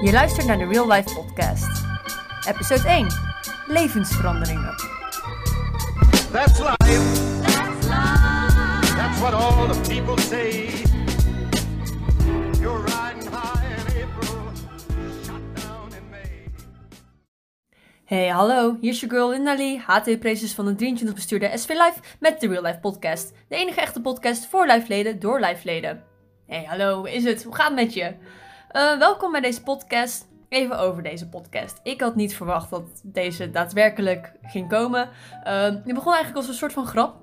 Je luistert naar de Real Life Podcast. Episode 1. Levensveranderingen. That's life. That's what all the people say. You're riding high in April, shot down in May. Hey, hallo, hier is je girl Lindali, HT-prezes van de 23 bestuurde SV Life met de Real Life Podcast. De enige echte podcast voor lifeleden door lifeleden. Hey, hallo, hoe is het? Hoe gaat het met je? Eh, welkom bij deze podcast. Even over deze podcast. Ik had niet verwacht dat deze daadwerkelijk ging komen. Uh, begon eigenlijk als een soort van grap.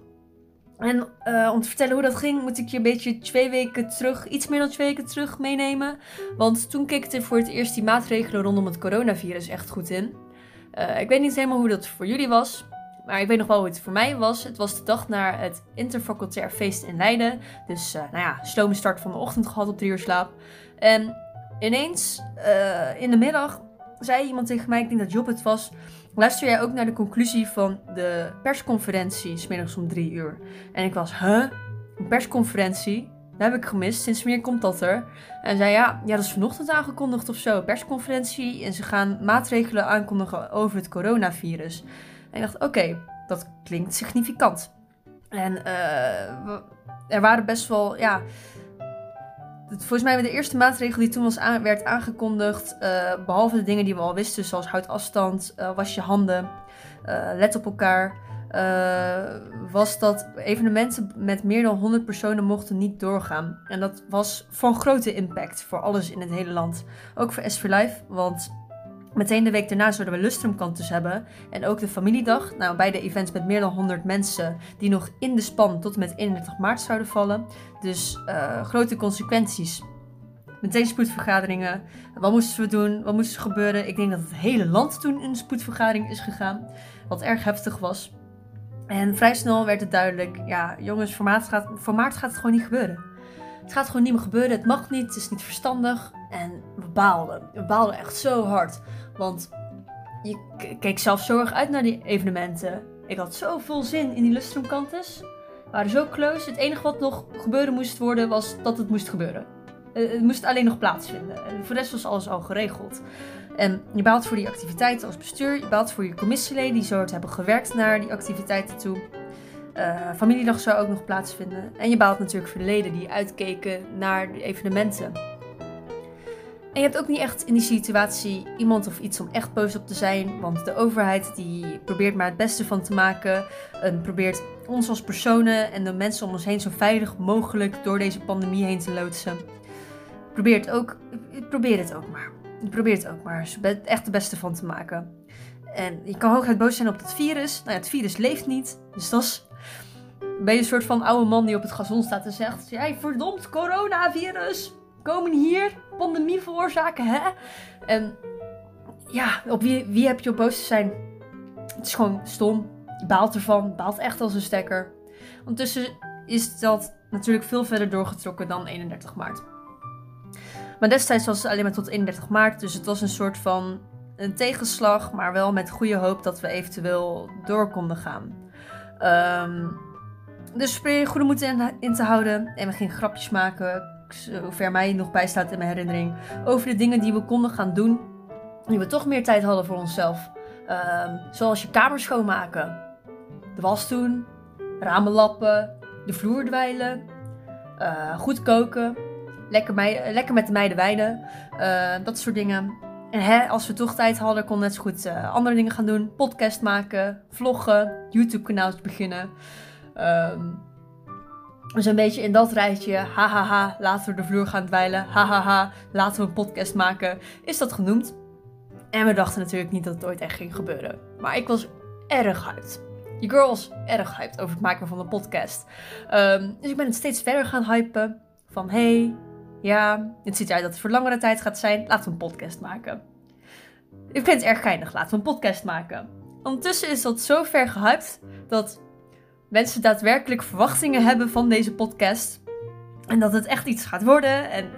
En eh, om te vertellen hoe dat ging, moet ik je een beetje twee weken terug, iets meer dan twee weken terug meenemen. Want toen kikte voor het eerst die maatregelen rondom het coronavirus echt goed in. Eh, ik weet niet helemaal hoe dat voor jullie was. Maar ik weet nog wel hoe het voor mij was. Het was de dag na het interfacultair feest in Leiden. Dus eh, nou ja, slome start van de ochtend gehad op drie uur slaap. En ineens, eh, in de middag, zei iemand tegen mij, ik denk dat Job het was... Luister jij ook naar de conclusie van de persconferentie, smiddags om drie uur? En ik was, huh? Een persconferentie? Dat heb ik gemist. Sinds wanneer komt dat er? En zei ja, ja, dat is vanochtend aangekondigd of zo. Persconferentie. En ze gaan maatregelen aankondigen over het coronavirus. En ik dacht, oké, dat klinkt significant. En eh, er waren best wel, ja. Volgens mij de eerste maatregel die toen aan, werd aangekondigd, eh, behalve de dingen die we al wisten, zoals houd afstand, eh, was je handen, eh, let op elkaar, was dat evenementen met meer dan 100 personen mochten niet doorgaan. En dat was van grote impact voor alles in het hele land. Ook voor SV Life, want meteen de week daarna zouden we lustrumkantus hebben. En ook de familiedag. Nou, beide events met meer dan 100 mensen die nog in de span tot en met 31 maart zouden vallen. Dus eh, grote consequenties. Meteen spoedvergaderingen. Wat moesten we doen? Wat moest er gebeuren? Ik denk dat het hele land toen in een spoedvergadering is gegaan. Wat erg heftig was. En vrij snel werd het duidelijk, ja jongens, voor maart gaat, voor maart gaat het gewoon niet gebeuren. Het gaat gewoon niet meer gebeuren, het mag niet, het is niet verstandig. En we baalden. We baalden echt zo hard. Want je keek zelf zo erg uit naar die evenementen. Ik had zoveel zin in die lustrumkantes. We waren zo close. Het enige wat nog gebeuren moest worden, was dat het moest gebeuren. Eh, het moest alleen nog plaatsvinden. En voor de rest was alles al geregeld. En je baalt voor die activiteiten als bestuur. Je baalt voor je commissieleden die zo hard hebben gewerkt naar die activiteiten toe. Eh, familiedag zou ook nog plaatsvinden. En je baalt natuurlijk voor de leden die uitkeken naar de evenementen. En je hebt ook niet echt in die situatie iemand of iets om echt boos op te zijn. Want de overheid die probeert maar het beste van te maken. En probeert ons als personen en de mensen om ons heen zo veilig mogelijk door deze pandemie heen te loodsen. Probeer het ook, probeer het ook maar. Probeer het ook maar. Echt het beste van te maken. En je kan hooguit boos zijn op het virus. Nou ja, het virus leeft niet. Dus dat. Ben je een soort van oude man die op het gazon staat en zegt... Jij verdomd coronavirus! Komen hier pandemie veroorzaken, hè? En ja, op wie, wie heb je op boos te zijn? Het is gewoon stom. Baalt ervan. Baalt echt als een stekker. Ondertussen is dat natuurlijk veel verder doorgetrokken dan 31 maart. Maar destijds was het alleen maar tot 31 maart. Dus het was een soort van een tegenslag. Maar wel met goede hoop dat we eventueel door konden gaan. Ehm, dus probeer je goede moed in, in te houden. En we gingen grapjes maken. Zover mij nog bijstaat in mijn herinnering. Over de dingen die we konden gaan doen. Nu we toch meer tijd hadden voor onszelf. Ehm, zoals je kamer schoonmaken. De was doen. Ramen lappen. De vloer dweilen. eh, goed koken. Lekker, mei- lekker met de meiden wijnen. eh, dat soort dingen. En hè, als we toch tijd hadden, kon net zo goed eh, andere dingen gaan doen. Podcast maken, vloggen, YouTube-kanaals beginnen. Ehm, dus een beetje in dat rijtje, hahaha, laten we de vloer gaan dweilen, hahaha, laten we een podcast maken, is dat genoemd. En we dachten natuurlijk niet dat het ooit echt ging gebeuren. Maar ik was erg hyped. Je girl was erg hyped over het maken van een podcast. Ehm, dus ik ben het steeds verder gaan hypen. Van hey, ja, het ziet eruit dat het voor langere tijd gaat zijn. Laten we een podcast maken. Ik vind het erg geinig. Laten we een podcast maken. Ondertussen is dat zo ver gehyped dat mensen daadwerkelijk verwachtingen hebben van deze podcast. En dat het echt iets gaat worden. En,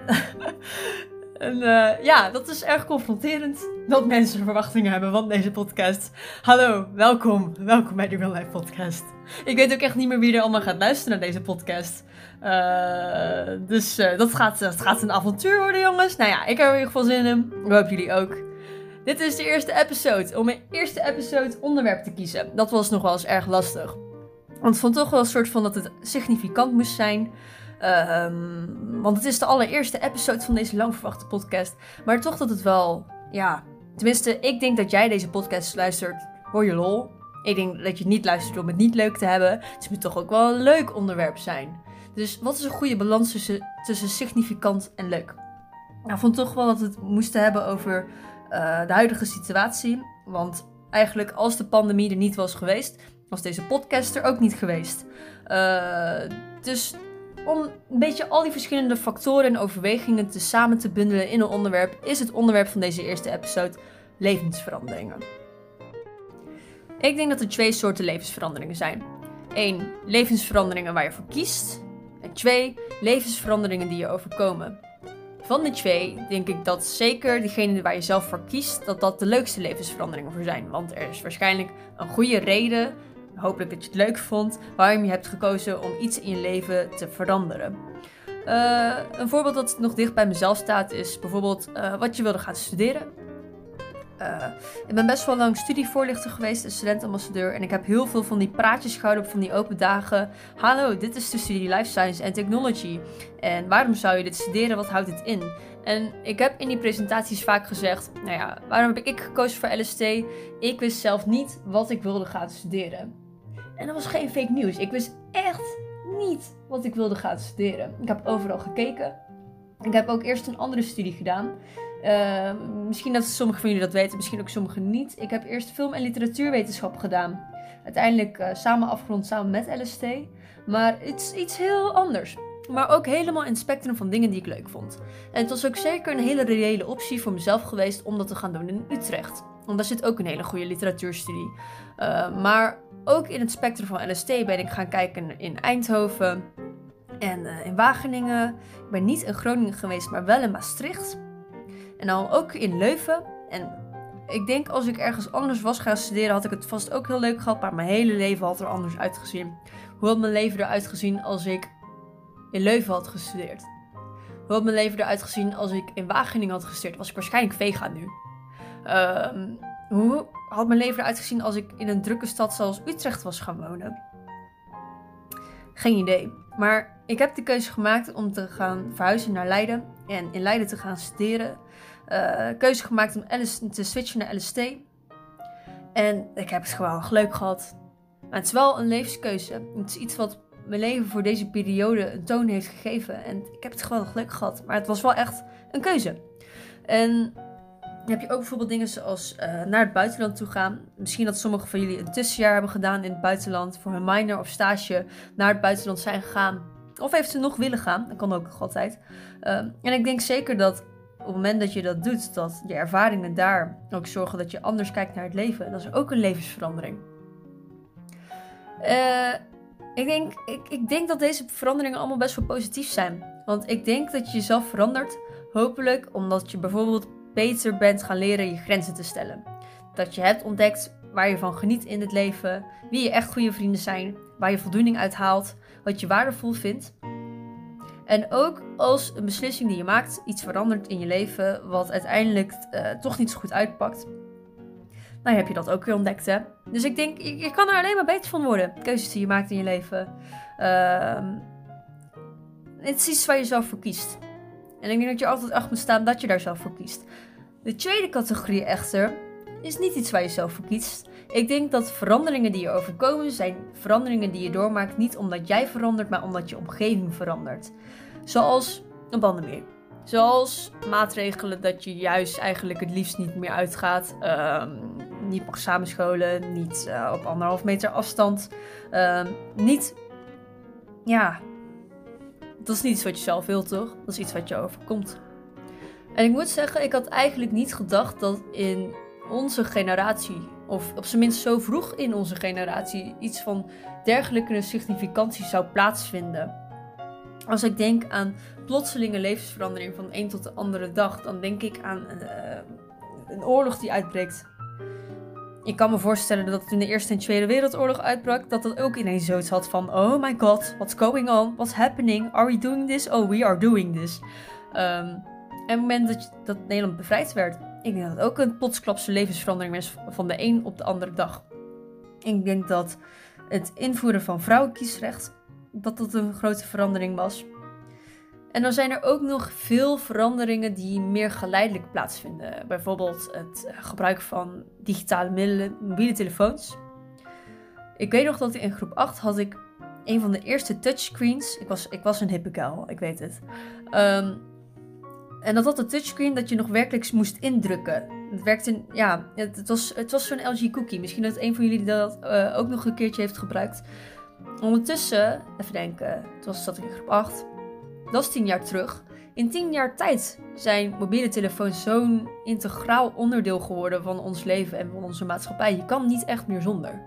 en eh, ja, dat is erg confronterend. dat mensen verwachtingen hebben van deze podcast. Hallo, welkom. Welkom bij de Real Life Podcast. Ik weet ook echt niet meer wie er allemaal gaat luisteren naar deze podcast. Uh, dus uh, dat, gaat, gaat een avontuur worden, jongens. Nou ja, ik heb in ieder geval zin in. Ik hoop jullie ook. Dit is de eerste episode. Om mijn eerste episode onderwerp te kiezen. Dat was nog wel eens erg lastig. Want ik vond toch wel een soort van dat het significant moest zijn. Um, want het is de allereerste episode van deze lang verwachte podcast. Maar toch dat het wel, ja. Tenminste, ik denk dat jij deze podcast luistert. Hoor je lol? Ik denk dat je het niet luistert om het niet leuk te hebben. Het moet toch ook wel een leuk onderwerp zijn. Dus wat is een goede balans tussen, tussen significant en leuk? Nou, ik vond toch wel dat we het moesten hebben over uh, de huidige situatie. Want eigenlijk als de pandemie er niet was geweest, was deze podcast er ook niet geweest. Uh, dus om een beetje al die verschillende factoren en overwegingen te samen te bundelen in een onderwerp, is het onderwerp van deze eerste episode levensveranderingen. Ik denk dat er twee soorten levensveranderingen zijn. Eén, levensveranderingen waar je voor kiest. En twee, levensveranderingen die je overkomen. Van de twee denk ik dat zeker degene waar je zelf voor kiest, dat dat de leukste levensveranderingen voor zijn. Want er is waarschijnlijk een goede reden hopelijk dat je het leuk vond, waarom je hebt gekozen om iets in je leven te veranderen. Uh, een voorbeeld dat nog dicht bij mezelf staat is bijvoorbeeld uh, wat je wilde gaan studeren. Uh, ik ben best wel lang studievoorlichter geweest, een studentambassadeur. En ik heb heel veel van die praatjes gehouden op van die open dagen. Hallo, dit is de studie Life Science en Technology. En waarom zou je dit studeren? Wat houdt dit in? En ik heb in die presentaties vaak gezegd, nou ja, waarom heb ik gekozen voor LST? Ik wist zelf niet wat ik wilde gaan studeren. En dat was geen fake nieuws. Ik wist echt niet wat ik wilde gaan studeren. Ik heb overal gekeken. Ik heb ook eerst een andere studie gedaan. Uh, misschien dat sommigen van jullie dat weten, misschien ook sommigen niet. Ik heb eerst film- en literatuurwetenschap gedaan. Uiteindelijk uh, samen afgerond samen met LST. Maar het is iets heel anders. Maar ook helemaal in het spectrum van dingen die ik leuk vond. En het was ook zeker een hele reële optie voor mezelf geweest om dat te gaan doen in Utrecht. Want daar zit ook een hele goede literatuurstudie. Uh, maar ook in het spectrum van LST ben ik gaan kijken in Eindhoven en uh, in Wageningen. Ik ben niet in Groningen geweest, maar wel in Maastricht. En dan ook in Leuven. En ik denk als ik ergens anders was gaan studeren, had ik het vast ook heel leuk gehad. Maar mijn hele leven had er anders uitgezien. Hoe had mijn leven eruit gezien als ik in Leuven had gestudeerd? Hoe had mijn leven eruit gezien als ik in Wageningen had gestudeerd? Was ik waarschijnlijk vega nu. Uh, hoe had mijn leven eruit gezien als ik in een drukke stad zoals Utrecht was gaan wonen? Geen idee. Maar ik heb de keuze gemaakt om te gaan verhuizen naar Leiden en in Leiden te gaan studeren. Uh, keuze gemaakt om te switchen naar LST. En ik heb het gewoon leuk gehad. Maar het is wel een levenskeuze. Het is iets wat mijn leven voor deze periode een toon heeft gegeven. En ik heb het gewoon leuk gehad. Maar het was wel echt een keuze. En heb je ook bijvoorbeeld dingen zoals uh, naar het buitenland toe gaan. Misschien dat sommigen van jullie een tussenjaar hebben gedaan in het buitenland. Voor hun minor of stage naar het buitenland zijn gegaan. Of eventueel nog willen gaan. Dat kan ook nog altijd. Uh, en ik denk zeker dat op het moment dat je dat doet, dat je ervaringen daar ook zorgen dat je anders kijkt naar het leven. Dat is ook een levensverandering. Uh, ik, denk, ik, ik denk dat deze veranderingen allemaal best wel positief zijn. Want ik denk dat je jezelf verandert. Hopelijk omdat je bijvoorbeeld beter bent gaan leren je grenzen te stellen. Dat je hebt ontdekt waar je van geniet in het leven, wie je echt goede vrienden zijn, waar je voldoening uit haalt, wat je waardevol vindt. En ook als een beslissing die je maakt iets verandert in je leven, wat uiteindelijk uh, toch niet zo goed uitpakt, dan heb je dat ook weer ontdekt. Hè? Dus ik denk, je, je, kan er alleen maar beter van worden. Keuzes die je maakt in je leven. Uh, het is iets waar je zelf voor kiest. En ik denk dat je altijd achter moet staan dat je daar zelf voor kiest. De tweede categorie echter is niet iets waar je zelf voor kiest. Ik denk dat veranderingen die je overkomen zijn veranderingen die je doormaakt niet omdat jij verandert, maar omdat je omgeving verandert. Zoals een pandemie. Zoals maatregelen dat je juist eigenlijk het liefst niet meer uitgaat. Uh, niet mag samenscholen, niet uh, op anderhalf meter afstand. Uh, niet, ja, dat is niet iets wat je zelf wilt, toch? Dat is iets wat je overkomt. En ik moet zeggen, ik had eigenlijk niet gedacht dat in onze generatie, of op zijn minst zo vroeg in onze generatie, iets van dergelijke significantie zou plaatsvinden. Als ik denk aan plotselinge levensverandering van de een tot de andere dag, dan denk ik aan uh, een oorlog die uitbreekt. Ik kan me voorstellen dat toen de Eerste en Tweede Wereldoorlog uitbrak, dat dat ook ineens zoiets had van: Oh my god, what's going on? What's happening? Are we doing this? Oh, we are doing this. Ehm, en op het moment dat, Nederland bevrijd werd, ik denk dat het ook een plotsklapse levensverandering is van de een op de andere dag. Ik denk dat het invoeren van vrouwenkiesrecht, dat dat een grote verandering was. En dan zijn er ook nog veel veranderingen die meer geleidelijk plaatsvinden. Bijvoorbeeld het eh, gebruik van digitale middelen, mobiele telefoons. Ik weet nog dat in groep 8 had ik een van de eerste touchscreens. Ik was, ik was een hippe kuil, ik weet het. Ehm, en dat had een touchscreen dat je nog werkelijk moest indrukken. Het werkte, ja, het, was, het was zo'n LG cookie. Misschien dat een van jullie dat eh, ook nog een keertje heeft gebruikt. Ondertussen, even denken, was zat ik in groep 8. Dat is tien jaar terug. In tien jaar tijd zijn mobiele telefoons zo'n integraal onderdeel geworden van ons leven en van onze maatschappij. Je kan niet echt meer zonder.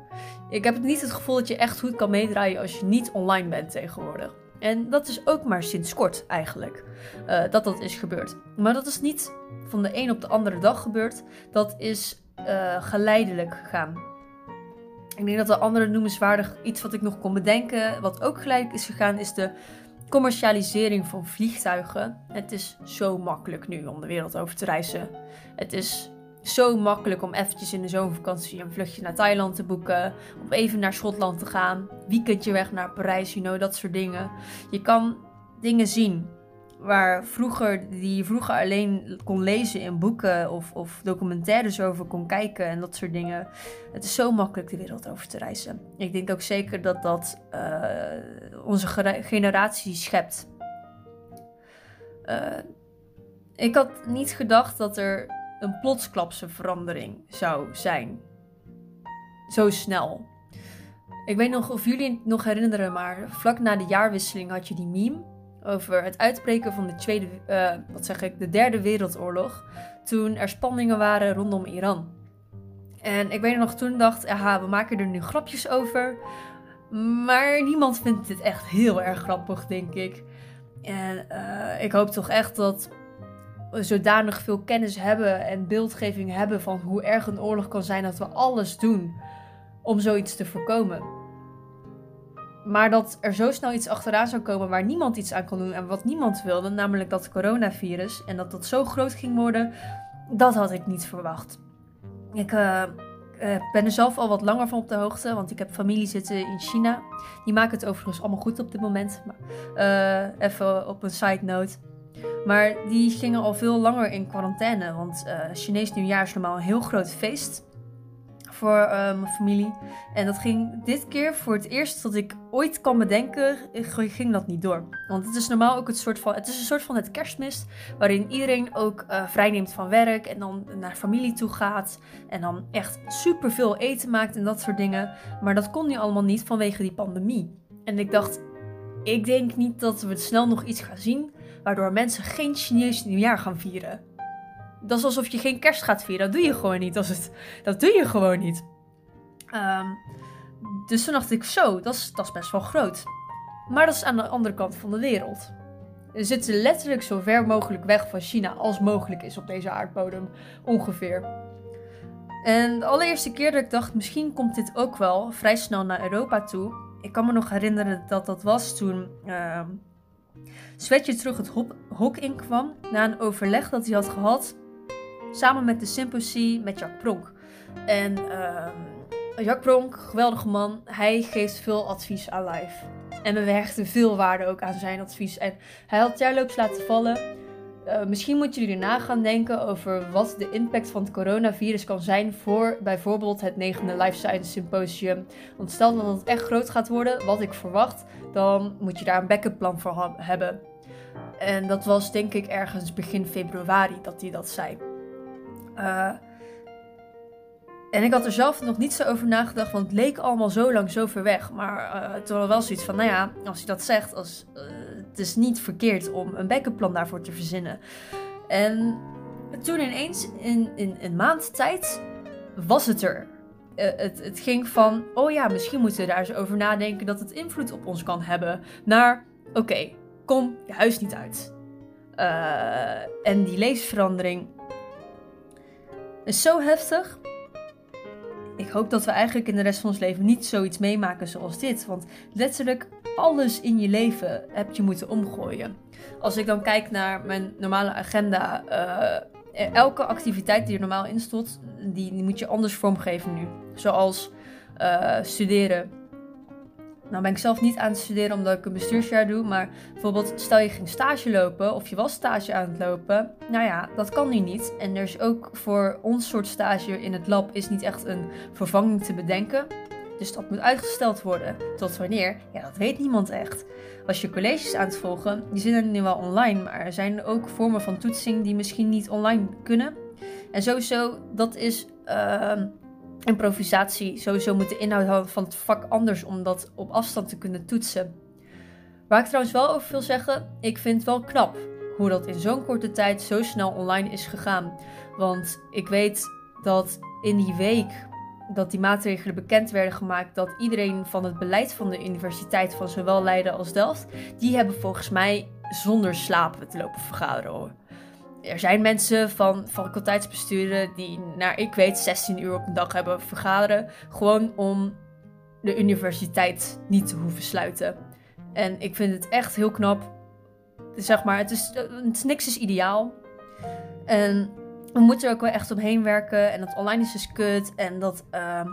Ik heb niet het gevoel dat je echt goed kan meedraaien als je niet online bent tegenwoordig. En dat is ook maar sinds kort eigenlijk eh, dat dat is gebeurd. Maar dat is niet van de een op de andere dag gebeurd. Dat is eh, geleidelijk gegaan. Ik denk dat de andere noemenswaardig iets wat ik nog kon bedenken, wat ook gelijk is gegaan, is de commercialisering van vliegtuigen. Het is zo makkelijk nu om de wereld over te reizen. Het is zo makkelijk om eventjes in de zomervakantie een vluchtje naar Thailand te boeken. Of even naar Schotland te gaan. Weekendje weg naar Parijs, you know, dat soort dingen. Je kan dingen zien waar vroeger, die je vroeger alleen kon lezen in boeken of, of documentaires over kon kijken en dat soort dingen. Het is zo makkelijk de wereld over te reizen. Ik denk ook zeker dat dat eh, onze generatie schept. Eh, ik had niet gedacht dat er een plotsklapse verandering zou zijn. Zo snel. Ik weet nog of jullie het nog herinneren, maar vlak na de jaarwisseling had je die meme over het uitbreken van de tweede, eh, wat zeg ik, de derde wereldoorlog. Toen er spanningen waren rondom Iran. En ik weet nog toen dacht, aha, we maken er nu grapjes over. Maar niemand vindt dit echt heel erg grappig, denk ik. En eh, ik hoop toch echt dat zodanig veel kennis hebben en beeldgeving hebben van hoe erg een oorlog kan zijn dat we alles doen om zoiets te voorkomen. Maar dat er zo snel iets achteraan zou komen waar niemand iets aan kon doen en wat niemand wilde, namelijk dat coronavirus, en dat dat zo groot ging worden, dat had ik niet verwacht. Ik eh, eh, ben er zelf al wat langer van op de hoogte, want ik heb familie zitten in China. Die maken het overigens allemaal goed op dit moment. Maar, eh, even op een side note. Maar die gingen al veel langer in quarantaine, want eh Chinees nieuwjaar is normaal een heel groot feest voor eh, mijn familie. En dat ging dit keer voor het eerst dat ik ooit kan bedenken, ging dat niet door. Want het is normaal ook het soort van, het is een soort van het kerstmis, waarin iedereen ook eh vrijneemt van werk en dan naar familie toe gaat. En dan echt superveel eten maakt en dat soort dingen. Maar dat kon nu allemaal niet vanwege die pandemie. En ik dacht, ik denk niet dat we snel nog iets gaan zien, waardoor mensen geen Chinees nieuwjaar gaan vieren. Dat is alsof je geen kerst gaat vieren. Dat doe je gewoon niet. Als het, dat doe je gewoon niet. Ehm, dus toen dacht ik, zo, dat is, dat is best wel groot. Maar dat is aan de andere kant van de wereld. We zitten letterlijk zo ver mogelijk weg van China als mogelijk is op deze aardbodem, ongeveer. En de allereerste keer dat ik dacht, misschien komt dit ook wel vrij snel naar Europa toe. Ik kan me nog herinneren dat dat was toen ehm Swetje terug het hok inkwam na een overleg dat hij had gehad samen met de Symposie met Jack Pronk. En ehm Jack Pronk, geweldige man, hij geeft veel advies aan live. En we hechten veel waarde ook aan zijn advies. En hij had jaarloops laten vallen. Eh, misschien moeten jullie erna gaan denken over wat de impact van het coronavirus kan zijn voor bijvoorbeeld het negende Life Science Symposium. Want stel dat het echt groot gaat worden, wat ik verwacht, dan moet je daar een backup plan voor hebben. En dat was denk ik ergens begin februari dat hij dat zei. Eh, en ik had er zelf nog niet zo over nagedacht, want het leek allemaal zo lang zo ver weg. Maar toen had ik wel zoiets van, nou ja, als hij dat zegt, als, het is niet verkeerd om een backup plan daarvoor te verzinnen. En toen ineens, in, in een maand tijd, was het er. Eh, het, het ging van, oh ja, misschien moeten we daar eens over nadenken dat het invloed op ons kan hebben. Naar, oké, kom je huis niet uit. Eh, en die leesverandering. is zo heftig. Ik hoop dat we eigenlijk in de rest van ons leven niet zoiets meemaken zoals dit. Want letterlijk alles in je leven heb je moeten omgooien. Als ik dan kijk naar mijn normale agenda, uh, elke activiteit die er normaal in stond, die, moet je anders vormgeven nu. Zoals uh, studeren. Nou ben ik zelf niet aan het studeren omdat ik een bestuursjaar doe. Maar bijvoorbeeld stel je ging stage lopen of je was stage aan het lopen. Nou ja, dat kan nu niet. En er is ook voor ons soort stage in het lab is niet echt een vervanging te bedenken. Dus dat moet uitgesteld worden. Tot wanneer? Ja, dat weet niemand echt. Als je colleges aan het volgen, die zijn nu wel online. Maar er zijn ook vormen van toetsing die misschien niet online kunnen. En sowieso, dat is... Uh, improvisatie sowieso moet de inhoud van het vak anders om dat op afstand te kunnen toetsen. Waar ik trouwens wel over wil zeggen, ik vind het wel knap hoe dat in zo'n korte tijd zo snel online is gegaan. Want ik weet dat in die week dat die maatregelen bekend werden gemaakt, dat iedereen van het beleid van de universiteit van zowel Leiden als Delft, die hebben volgens mij zonder slapen te lopen vergaderen er zijn mensen van faculteitsbesturen die, naar ik weet, 16 uur op een dag hebben vergaderen. Gewoon om de universiteit niet te hoeven sluiten. En ik vind het echt heel knap. Zeg maar, het is, niks is ideaal. En we moeten er ook wel echt omheen werken. En dat online is dus kut. En dat uh, uh,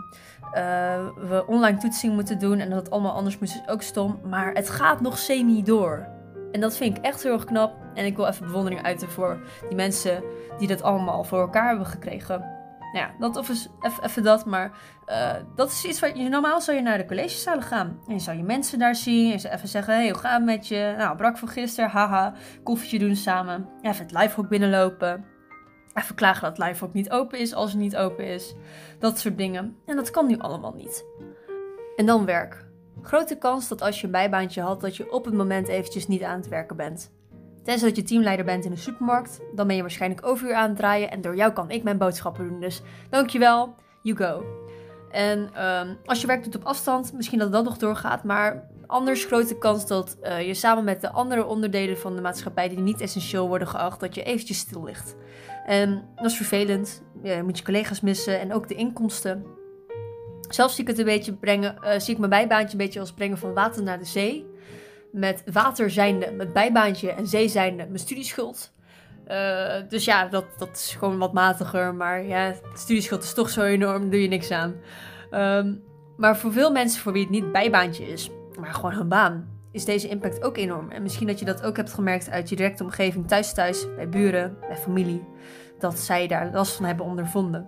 we online toetsing moeten doen. En dat het allemaal anders moet is ook stom. Maar het gaat nog semi door. En dat vind ik echt heel erg knap. En ik wil even bewondering uiten voor die mensen die dat allemaal voor elkaar hebben gekregen. Nou ja, dat of is even, dat, maar uh, dat is iets wat je normaal zou je naar de collegezalen gaan. En je zou je mensen daar zien en ze even zeggen, hey, hoe gaat het met je? Nou, brak van gisteren, haha, koffietje doen samen. Even het livehok binnenlopen. Even klagen dat livehok niet open is als het niet open is. Dat soort dingen. En dat kan nu allemaal niet. En dan werk. Grote kans dat als je een bijbaantje had, dat je op het moment eventjes niet aan het werken bent. Tenzij dat je teamleider bent in een supermarkt, dan ben je waarschijnlijk overuur aan het draaien en door jou kan ik mijn boodschappen doen. Dus dankjewel, you go. En um, als je werk doet op afstand, misschien dat dat nog doorgaat, maar anders grote kans dat uh, je samen met de andere onderdelen van de maatschappij die niet essentieel worden geacht, dat je eventjes stil ligt. En dat is vervelend. Je moet je collega's missen en ook de inkomsten. Zelf zie ik het een beetje brengen, uh, zie ik mijn bijbaantje een beetje als brengen van water naar de zee. Met water zijnde mijn bijbaantje en zee zijnde mijn studieschuld. Uh, dus ja, dat, dat is gewoon wat matiger. Maar ja, studieschuld is toch zo enorm, daar doe je niks aan. Um, maar voor veel mensen voor wie het niet bijbaantje is, maar gewoon hun baan, is deze impact ook enorm. En misschien dat je dat ook hebt gemerkt uit je directe omgeving, thuis thuis, bij buren, bij familie. Dat zij daar last van hebben ondervonden.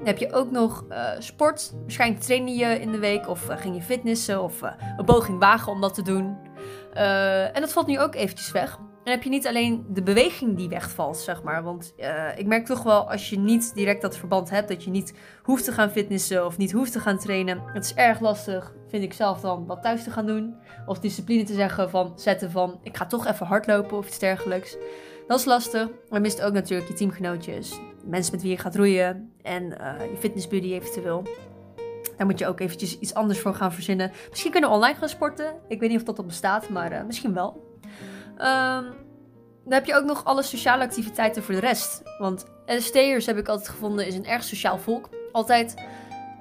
Dan heb je ook nog uh, sport. Waarschijnlijk train je in de week of uh, ging je fitnessen of uh, een poging wagen om dat te doen. en dat valt nu ook eventjes weg. En heb je niet alleen de beweging die wegvalt, zeg maar. Want ik merk toch wel als je niet direct dat verband hebt, dat je niet hoeft te gaan fitnessen of niet hoeft te gaan trainen. Het is erg lastig, vind ik zelf dan, wat thuis te gaan doen. Of discipline te zeggen van, zetten van, ik ga toch even hardlopen of iets dergelijks. Dat is lastig. Maar mist ook natuurlijk je teamgenootjes. Mensen met wie je gaat roeien. En uh, je fitnessbuddy eventueel. Daar moet je ook eventjes iets anders voor gaan verzinnen. Misschien kunnen we online gaan sporten. Ik weet niet of dat al bestaat, maar uh, misschien wel. Um, dan heb je ook nog alle sociale activiteiten voor de rest. Want LST'ers heb ik altijd gevonden is een erg sociaal volk. Altijd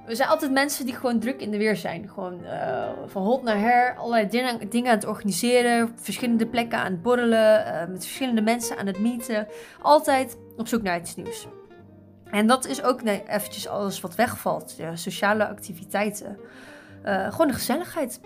we zijn altijd mensen die gewoon druk in de weer zijn. Gewoon uh, van hot naar her, allerlei dingen, dingen aan het organiseren. Verschillende plekken aan het borrelen. Uh, met verschillende mensen aan het meeten. Altijd op zoek naar iets nieuws. En dat is ook nee, eventjes alles wat wegvalt. Sociale activiteiten. Uh, gewoon de gezelligheid.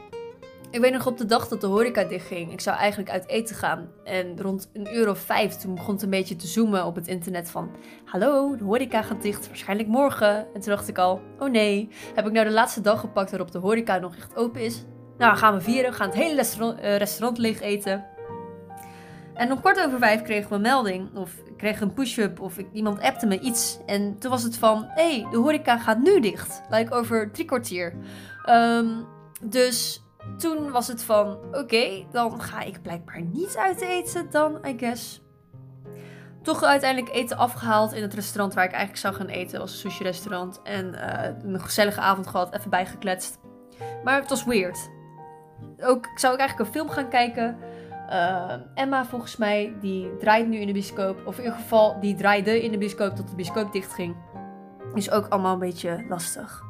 Ik weet nog op de dag dat de horeca dichtging. Ik zou eigenlijk uit eten gaan. En rond een uur of vijf, toen begon het een beetje te zoomen op het internet van... Hallo, de horeca gaat dicht, waarschijnlijk morgen. En toen dacht ik al, oh nee, heb ik nou de laatste dag gepakt waarop de horeca nog echt open is? Nou, gaan we vieren, gaan het hele restaurant, uh, restaurant leeg eten. En om kwart over vijf kregen we een melding, of ik kreeg een push-up, of iemand appte me iets. En toen was het van, hé, hey, de horeca gaat nu dicht. Like over drie kwartier. Um, dus toen was het van, oké, dan ga ik blijkbaar niet uit eten dan, I guess. Toch uiteindelijk eten afgehaald in het restaurant waar ik eigenlijk zou gaan eten. was een sushi restaurant. En uh, een gezellige avond gehad, even bijgekletst. Maar het was weird. Ook, ik zou ook eigenlijk een film gaan kijken. Eh, Emma, volgens mij, die draait nu in de bioscoop. Of in ieder geval, die draaide in de bioscoop tot de bioscoop dichtging. Is ook allemaal een beetje lastig.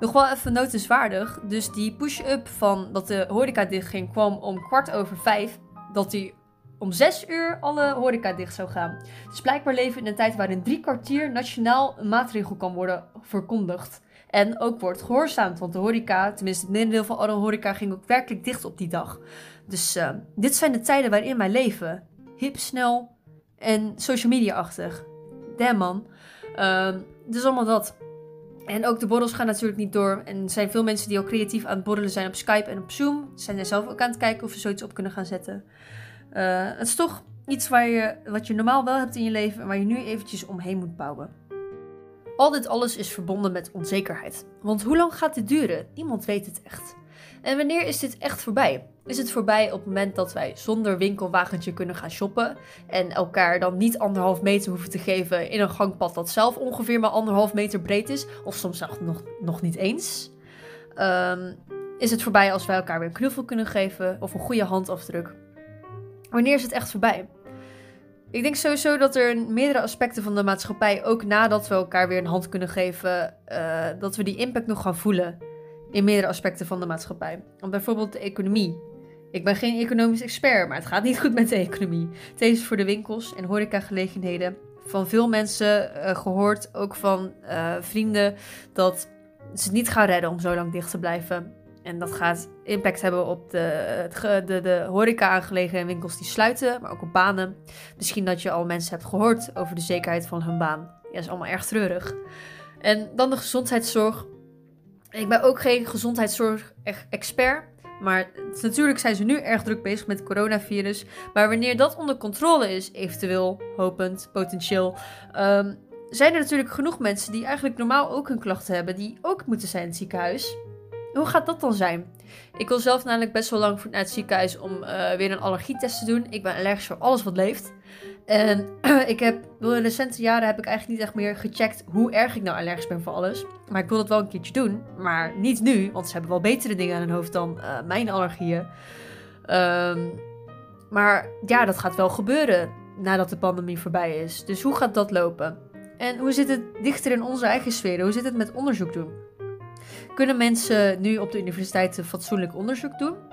Nog wel even notenswaardig. Dus die push-up van dat de horeca dichtging kwam om kwart over vijf. Dat die om zes uur alle horeca dicht zou gaan. Dus blijkbaar leven in een tijd waarin drie kwartier nationaal een maatregel kan worden verkondigd. En ook wordt gehoorzaamd, want de horeca, tenminste het merendeel van alle horeca, ging ook werkelijk dicht op die dag. Dus uh, dit zijn de tijden waarin wij leven. Hip, snel en social media-achtig. Damn man. Dus allemaal dat. En ook de borrels gaan natuurlijk niet door. En er zijn veel mensen die al creatief aan het borrelen zijn op Skype en op Zoom. Zijn er zelf ook aan het kijken of ze zoiets op kunnen gaan zetten. Uh, het is toch iets waar je, wat je normaal wel hebt in je leven en waar je nu eventjes omheen moet bouwen. Al dit alles is verbonden met onzekerheid. Want hoe lang gaat dit duren? Niemand weet het echt. En wanneer is dit echt voorbij? Is het voorbij op het moment dat wij zonder winkelwagentje kunnen gaan shoppen en elkaar dan niet anderhalf meter hoeven te geven in een gangpad dat zelf ongeveer maar anderhalf meter breed is, of soms nog, nog niet eens? Um, is het voorbij als wij elkaar weer een knuffel kunnen geven of een goede handafdruk? Wanneer is het echt voorbij? Ik denk sowieso dat er in meerdere aspecten van de maatschappij, ook nadat we elkaar weer een hand kunnen geven, uh, dat we die impact nog gaan voelen. In meerdere aspecten van de maatschappij. Bijvoorbeeld de economie. Ik ben geen economisch expert, maar het gaat niet goed met de economie. Deze voor de winkels en horecagelegenheden. Van veel mensen uh, gehoord, ook van uh, vrienden, dat ze het niet gaan redden om zo lang dicht te blijven. En dat gaat impact hebben op de, de, de, de horeca-aangelegen winkels die sluiten, maar ook op banen. Misschien dat je al mensen hebt gehoord over de zekerheid van hun baan. Ja, is allemaal erg treurig. En dan de gezondheidszorg. Ik ben ook geen gezondheidszorg-expert. Maar natuurlijk zijn ze nu erg druk bezig met het coronavirus. Maar wanneer dat onder controle is, eventueel, hopend, potentieel, um, zijn er natuurlijk genoeg mensen die eigenlijk normaal ook hun klachten hebben, die ook moeten zijn in het ziekenhuis. Hoe gaat dat dan zijn? Ik wil zelf namelijk best wel lang naar het ziekenhuis om uh, weer een allergietest te doen. Ik ben allergisch voor alles wat leeft. En ik heb, in de recente jaren heb ik eigenlijk niet echt meer gecheckt hoe erg ik nou allergisch ben voor alles. Maar ik wil dat wel een keertje doen. Maar niet nu, want ze hebben wel betere dingen aan hun hoofd dan uh, mijn allergieën. Um, maar ja, dat gaat wel gebeuren nadat de pandemie voorbij is. Dus hoe gaat dat lopen? En hoe zit het dichter in onze eigen sfeer? Hoe zit het met onderzoek doen? Kunnen mensen nu op de universiteiten fatsoenlijk onderzoek doen?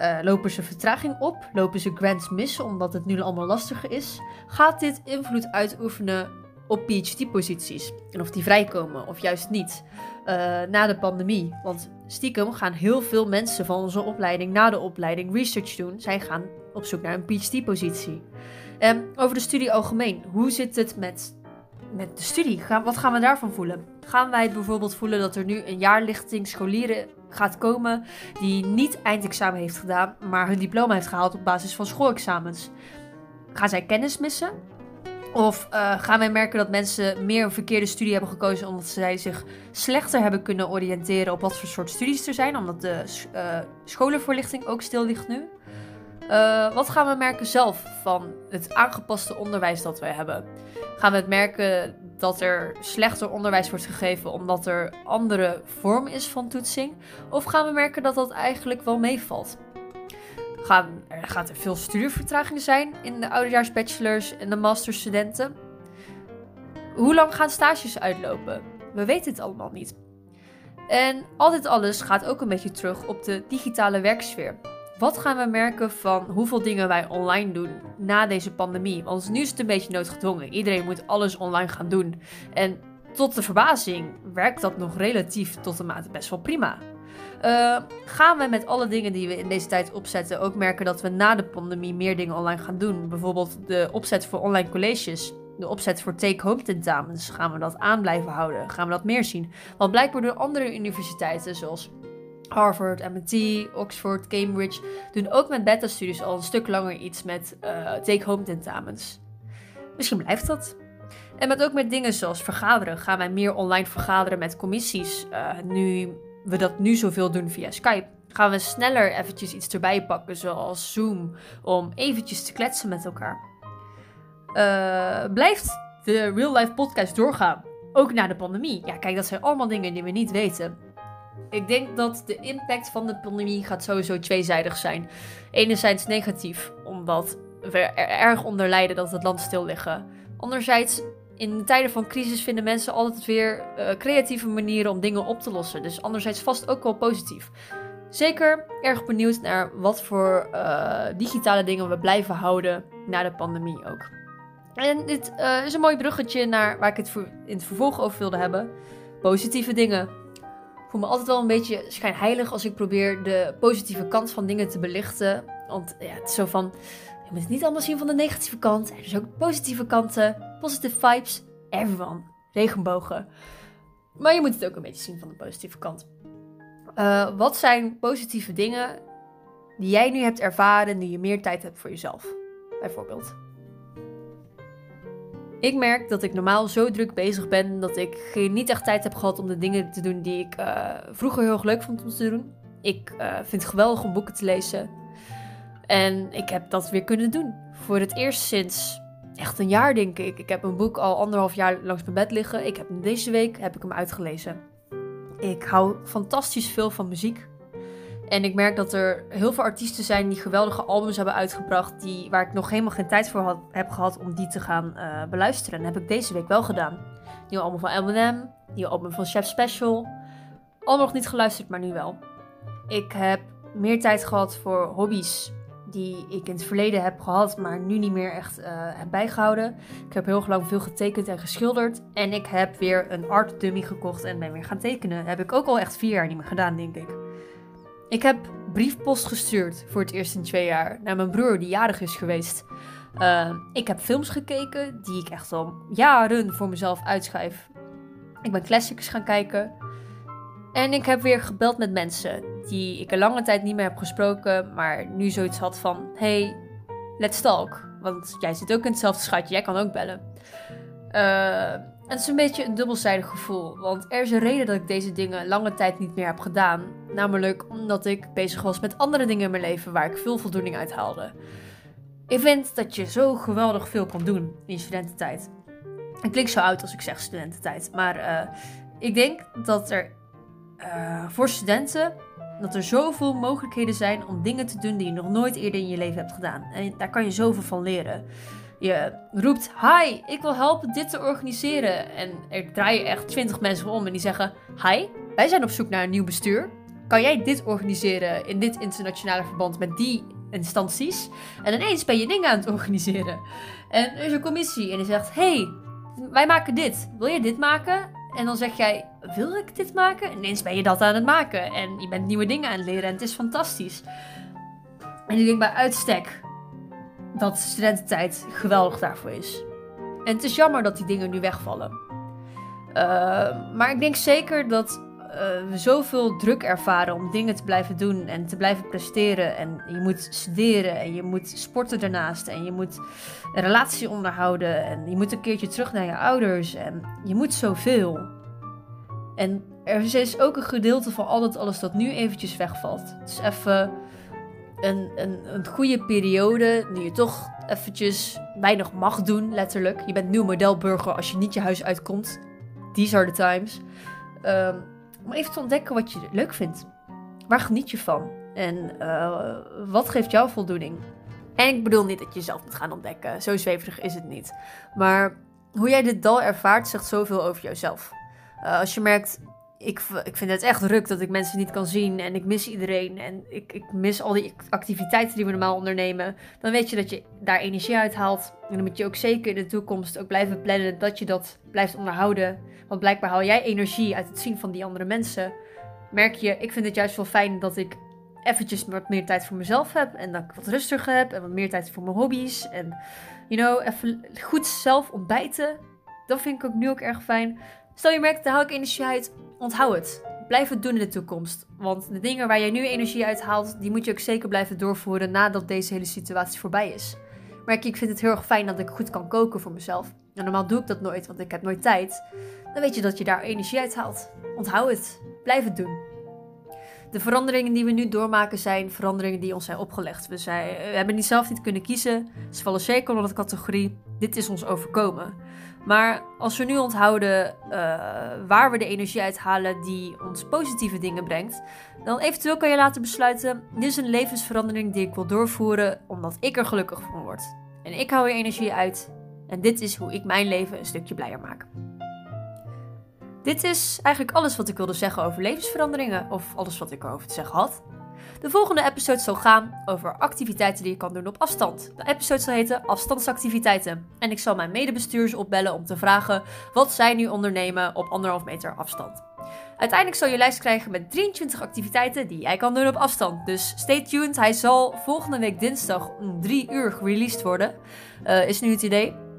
Uh, lopen ze vertraging op? Lopen ze grants missen omdat het nu allemaal lastiger is? Gaat dit invloed uitoefenen op PhD-posities? En of die vrijkomen of juist niet? Uh, na de pandemie. Want stiekem gaan heel veel mensen van onze opleiding na de opleiding research doen. Zij gaan op zoek naar een PhD-positie. Um, over de studie algemeen. Hoe zit het met met de studie? Wat gaan we daarvan voelen? Gaan wij bijvoorbeeld voelen dat er nu een jaarlichting scholieren gaat komen die niet eindexamen heeft gedaan, maar hun diploma heeft gehaald op basis van schoolexamens? Gaan zij kennis missen? Of uh, gaan wij merken dat mensen meer een verkeerde studie hebben gekozen omdat zij zich slechter hebben kunnen oriënteren op wat voor soort studies er zijn, omdat de uh, scholenvoorlichting ook stil ligt nu? Uh, wat gaan we merken zelf van het aangepaste onderwijs dat wij hebben? Gaan we het merken dat er slechter onderwijs wordt gegeven omdat er andere vorm is van toetsing? Of gaan we merken dat dat eigenlijk wel meevalt? Gaan, er, gaat er veel studievertragingen zijn in de oudejaarsbachelors en de masterstudenten? Hoe lang gaan stages uitlopen? We weten het allemaal niet. En al dit alles gaat ook een beetje terug op de digitale werksfeer. Wat gaan we merken van hoeveel dingen wij online doen na deze pandemie? Want nu is het een beetje noodgedwongen. Iedereen moet alles online gaan doen. En tot de verbazing werkt dat nog relatief tot de mate best wel prima. Uh, gaan we met alle dingen die we in deze tijd opzetten ook merken dat we na de pandemie meer dingen online gaan doen? Bijvoorbeeld de opzet voor online colleges, de opzet voor take-home tentamens. Gaan we dat aan blijven houden? Gaan we dat meer zien? Want blijkbaar door andere universiteiten, zoals Harvard, MIT, Oxford, Cambridge doen ook met beta-studies al een stuk langer iets met uh, take-home tentamens. Misschien blijft dat. En met ook met dingen zoals vergaderen. Gaan wij meer online vergaderen met commissies, uh, nu we dat nu zoveel doen via Skype. Gaan we sneller eventjes iets erbij pakken, zoals Zoom, om eventjes te kletsen met elkaar. Uh, blijft de Real Life podcast doorgaan? Ook na de pandemie? Ja, kijk, dat zijn allemaal dingen die we niet weten. Ik denk dat de impact van de pandemie gaat sowieso tweezijdig zijn. Enerzijds negatief, omdat we er erg onder lijden dat het land stil liggen. Anderzijds, in tijden van crisis vinden mensen altijd weer eh, creatieve manieren om dingen op te lossen. Dus anderzijds vast ook wel positief. Zeker erg benieuwd naar wat voor eh, digitale dingen we blijven houden na de pandemie ook. En dit eh, is een mooi bruggetje naar waar ik het in het vervolg over wilde hebben. Positieve dingen. Voel me altijd wel een beetje schijnheilig als ik probeer de positieve kant van dingen te belichten. Want ja, het is zo van, je moet het niet allemaal zien van de negatieve kant. Er zijn ook positieve kanten, positive vibes, everyone, regenbogen. Maar je moet het ook een beetje zien van de positieve kant. Eh, wat zijn positieve dingen die jij nu hebt ervaren en die je meer tijd hebt voor jezelf? Bijvoorbeeld. Ik merk dat ik normaal zo druk bezig ben dat ik geen, niet echt tijd heb gehad om de dingen te doen die ik eh, vroeger heel erg leuk vond om te doen. Ik eh, vind het geweldig om boeken te lezen. En ik heb dat weer kunnen doen. Voor het eerst sinds echt een jaar, denk ik. Ik heb een boek al anderhalf jaar langs mijn bed liggen. Ik heb deze week heb ik hem uitgelezen. Ik hou fantastisch veel van muziek. En ik merk dat er heel veel artiesten zijn die geweldige albums hebben uitgebracht. Die, waar ik nog helemaal geen tijd voor had, heb gehad om die te gaan eh, beluisteren. En dat heb ik deze week wel gedaan. Nieuw album van Eminem. Nieuw album van Chef Special. Allemaal nog niet geluisterd, maar nu wel. Ik heb meer tijd gehad voor hobby's die ik in het verleden heb gehad, maar nu niet meer echt eh, heb bijgehouden. Ik heb heel lang veel getekend en geschilderd. En ik heb weer een art dummy gekocht en ben weer gaan tekenen. Dat heb ik ook al echt vier jaar niet meer gedaan, denk ik. Ik heb briefpost gestuurd voor het eerst in twee jaar naar mijn broer die jarig is geweest. Eh, ik heb films gekeken die ik echt al jaren voor mezelf uitschrijf. Ik ben classics gaan kijken. En ik heb weer gebeld met mensen die ik een lange tijd niet meer heb gesproken, maar nu zoiets had van: hey, let's talk. Want jij zit ook in hetzelfde schatje, jij kan ook bellen. Eh, het is een beetje een dubbelzijdig gevoel, want er is een reden dat ik deze dingen lange tijd niet meer heb gedaan. Namelijk omdat ik bezig was met andere dingen in mijn leven waar ik veel voldoening uit haalde. Ik vind dat je zo geweldig veel kan doen in je studententijd. Ik klink zo oud als ik zeg studententijd, maar eh, ik denk dat er eh, voor studenten dat er zoveel mogelijkheden zijn om dingen te doen die je nog nooit eerder in je leven hebt gedaan. En daar kan je zoveel van leren. Je roept, hi, ik wil helpen dit te organiseren. En er draaien echt twintig mensen om en die zeggen, hi, wij zijn op zoek naar een nieuw bestuur. Kan jij dit organiseren in dit internationale verband met die instanties? En ineens ben je dingen aan het organiseren. En er is een commissie en die zegt, hey, wij maken dit. Wil je dit maken? En dan zeg jij, wil ik dit maken? En ineens ben je dat aan het maken. En je bent nieuwe dingen aan het leren en het is fantastisch. En ik denk bij uitstek dat studententijd geweldig daarvoor is. En het is jammer dat die dingen nu wegvallen. Uh, maar ik denk zeker dat uh, we zoveel druk ervaren om dingen te blijven doen en te blijven presteren. En je moet studeren en je moet sporten daarnaast en je moet een relatie onderhouden en je moet een keertje terug naar je ouders en je moet zoveel. En er is ook een gedeelte van al dat alles dat nu eventjes wegvalt. Het is even een, een, een goede periode die je toch eventjes weinig mag doen, letterlijk. Je bent nieuw modelburger als je niet je huis uitkomt. These are the times. Um, om even te ontdekken wat je leuk vindt. Waar geniet je van? En uh, wat geeft jou voldoening? En ik bedoel niet dat je zelf moet gaan ontdekken. Zo zweverig is het niet. Maar hoe jij dit dal ervaart, zegt zoveel over jezelf. Uh, als je merkt, ik, ik vind het echt ruk dat ik mensen niet kan zien. En ik mis iedereen. En ik, ik mis al die activiteiten die we normaal ondernemen. Dan weet je dat je daar energie uit haalt. En dan moet je ook zeker in de toekomst ook blijven plannen dat je dat blijft onderhouden. Want blijkbaar haal jij energie uit het zien van die andere mensen. Merk je, ik vind het juist wel fijn dat ik eventjes wat meer tijd voor mezelf heb. En dat ik wat rustiger heb. En wat meer tijd voor mijn hobby's. En, you know, even goed zelf ontbijten. Dat vind ik ook nu ook erg fijn. Stel je merkt, daar haal ik energie uit. Onthoud het. Blijf het doen in de toekomst. Want de dingen waar jij nu energie uit haalt, die moet je ook zeker blijven doorvoeren nadat deze hele situatie voorbij is. Merk je, ik vind het heel erg fijn dat ik goed kan koken voor mezelf. Normaal doe ik dat nooit, want ik heb nooit tijd. Dan weet je dat je daar energie uit haalt. Onthoud het. Blijf het doen. De veranderingen die we nu doormaken zijn veranderingen die ons zijn opgelegd. We, zijn, we hebben die zelf niet kunnen kiezen. Ze vallen zeker onder de categorie: dit is ons overkomen. Maar als we nu onthouden uh, waar we de energie uithalen die ons positieve dingen brengt, dan eventueel kan je laten besluiten: dit is een levensverandering die ik wil doorvoeren omdat ik er gelukkig van word. En ik hou er energie uit en dit is hoe ik mijn leven een stukje blijer maak. Dit is eigenlijk alles wat ik wilde zeggen over levensveranderingen, of alles wat ik erover te zeggen had. De volgende episode zal gaan over activiteiten die je kan doen op afstand. De episode zal heten Afstandsactiviteiten. En ik zal mijn medebestuurders opbellen om te vragen wat zij nu ondernemen op anderhalf meter afstand. Uiteindelijk zal je lijst krijgen met 23 activiteiten die jij kan doen op afstand. Dus stay tuned, hij zal volgende week dinsdag om 3 uur gereleased worden. Uh, is nu het idee.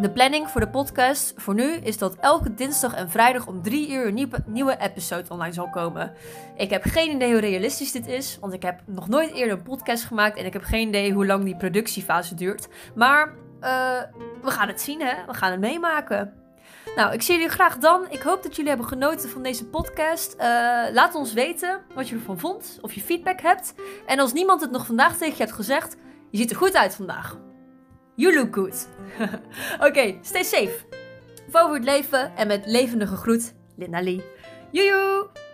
De planning voor de podcast voor nu is dat elke dinsdag en vrijdag om 3 uur een nieuwe, nieuwe episode online zal komen. Ik heb geen idee hoe realistisch dit is, want ik heb nog nooit eerder een podcast gemaakt en ik heb geen idee hoe lang die productiefase duurt. Maar uh, we gaan het zien, hè? We gaan het meemaken. Nou, ik zie jullie graag dan. Ik hoop dat jullie hebben genoten van deze podcast. Uh, laat ons weten wat je ervan vond, of je feedback hebt. En als niemand het nog vandaag tegen je hebt gezegd, je ziet er goed uit vandaag. You look good. Oké, stay safe. Voor het leven en met levendige groet, Linda Lee. Joejoe!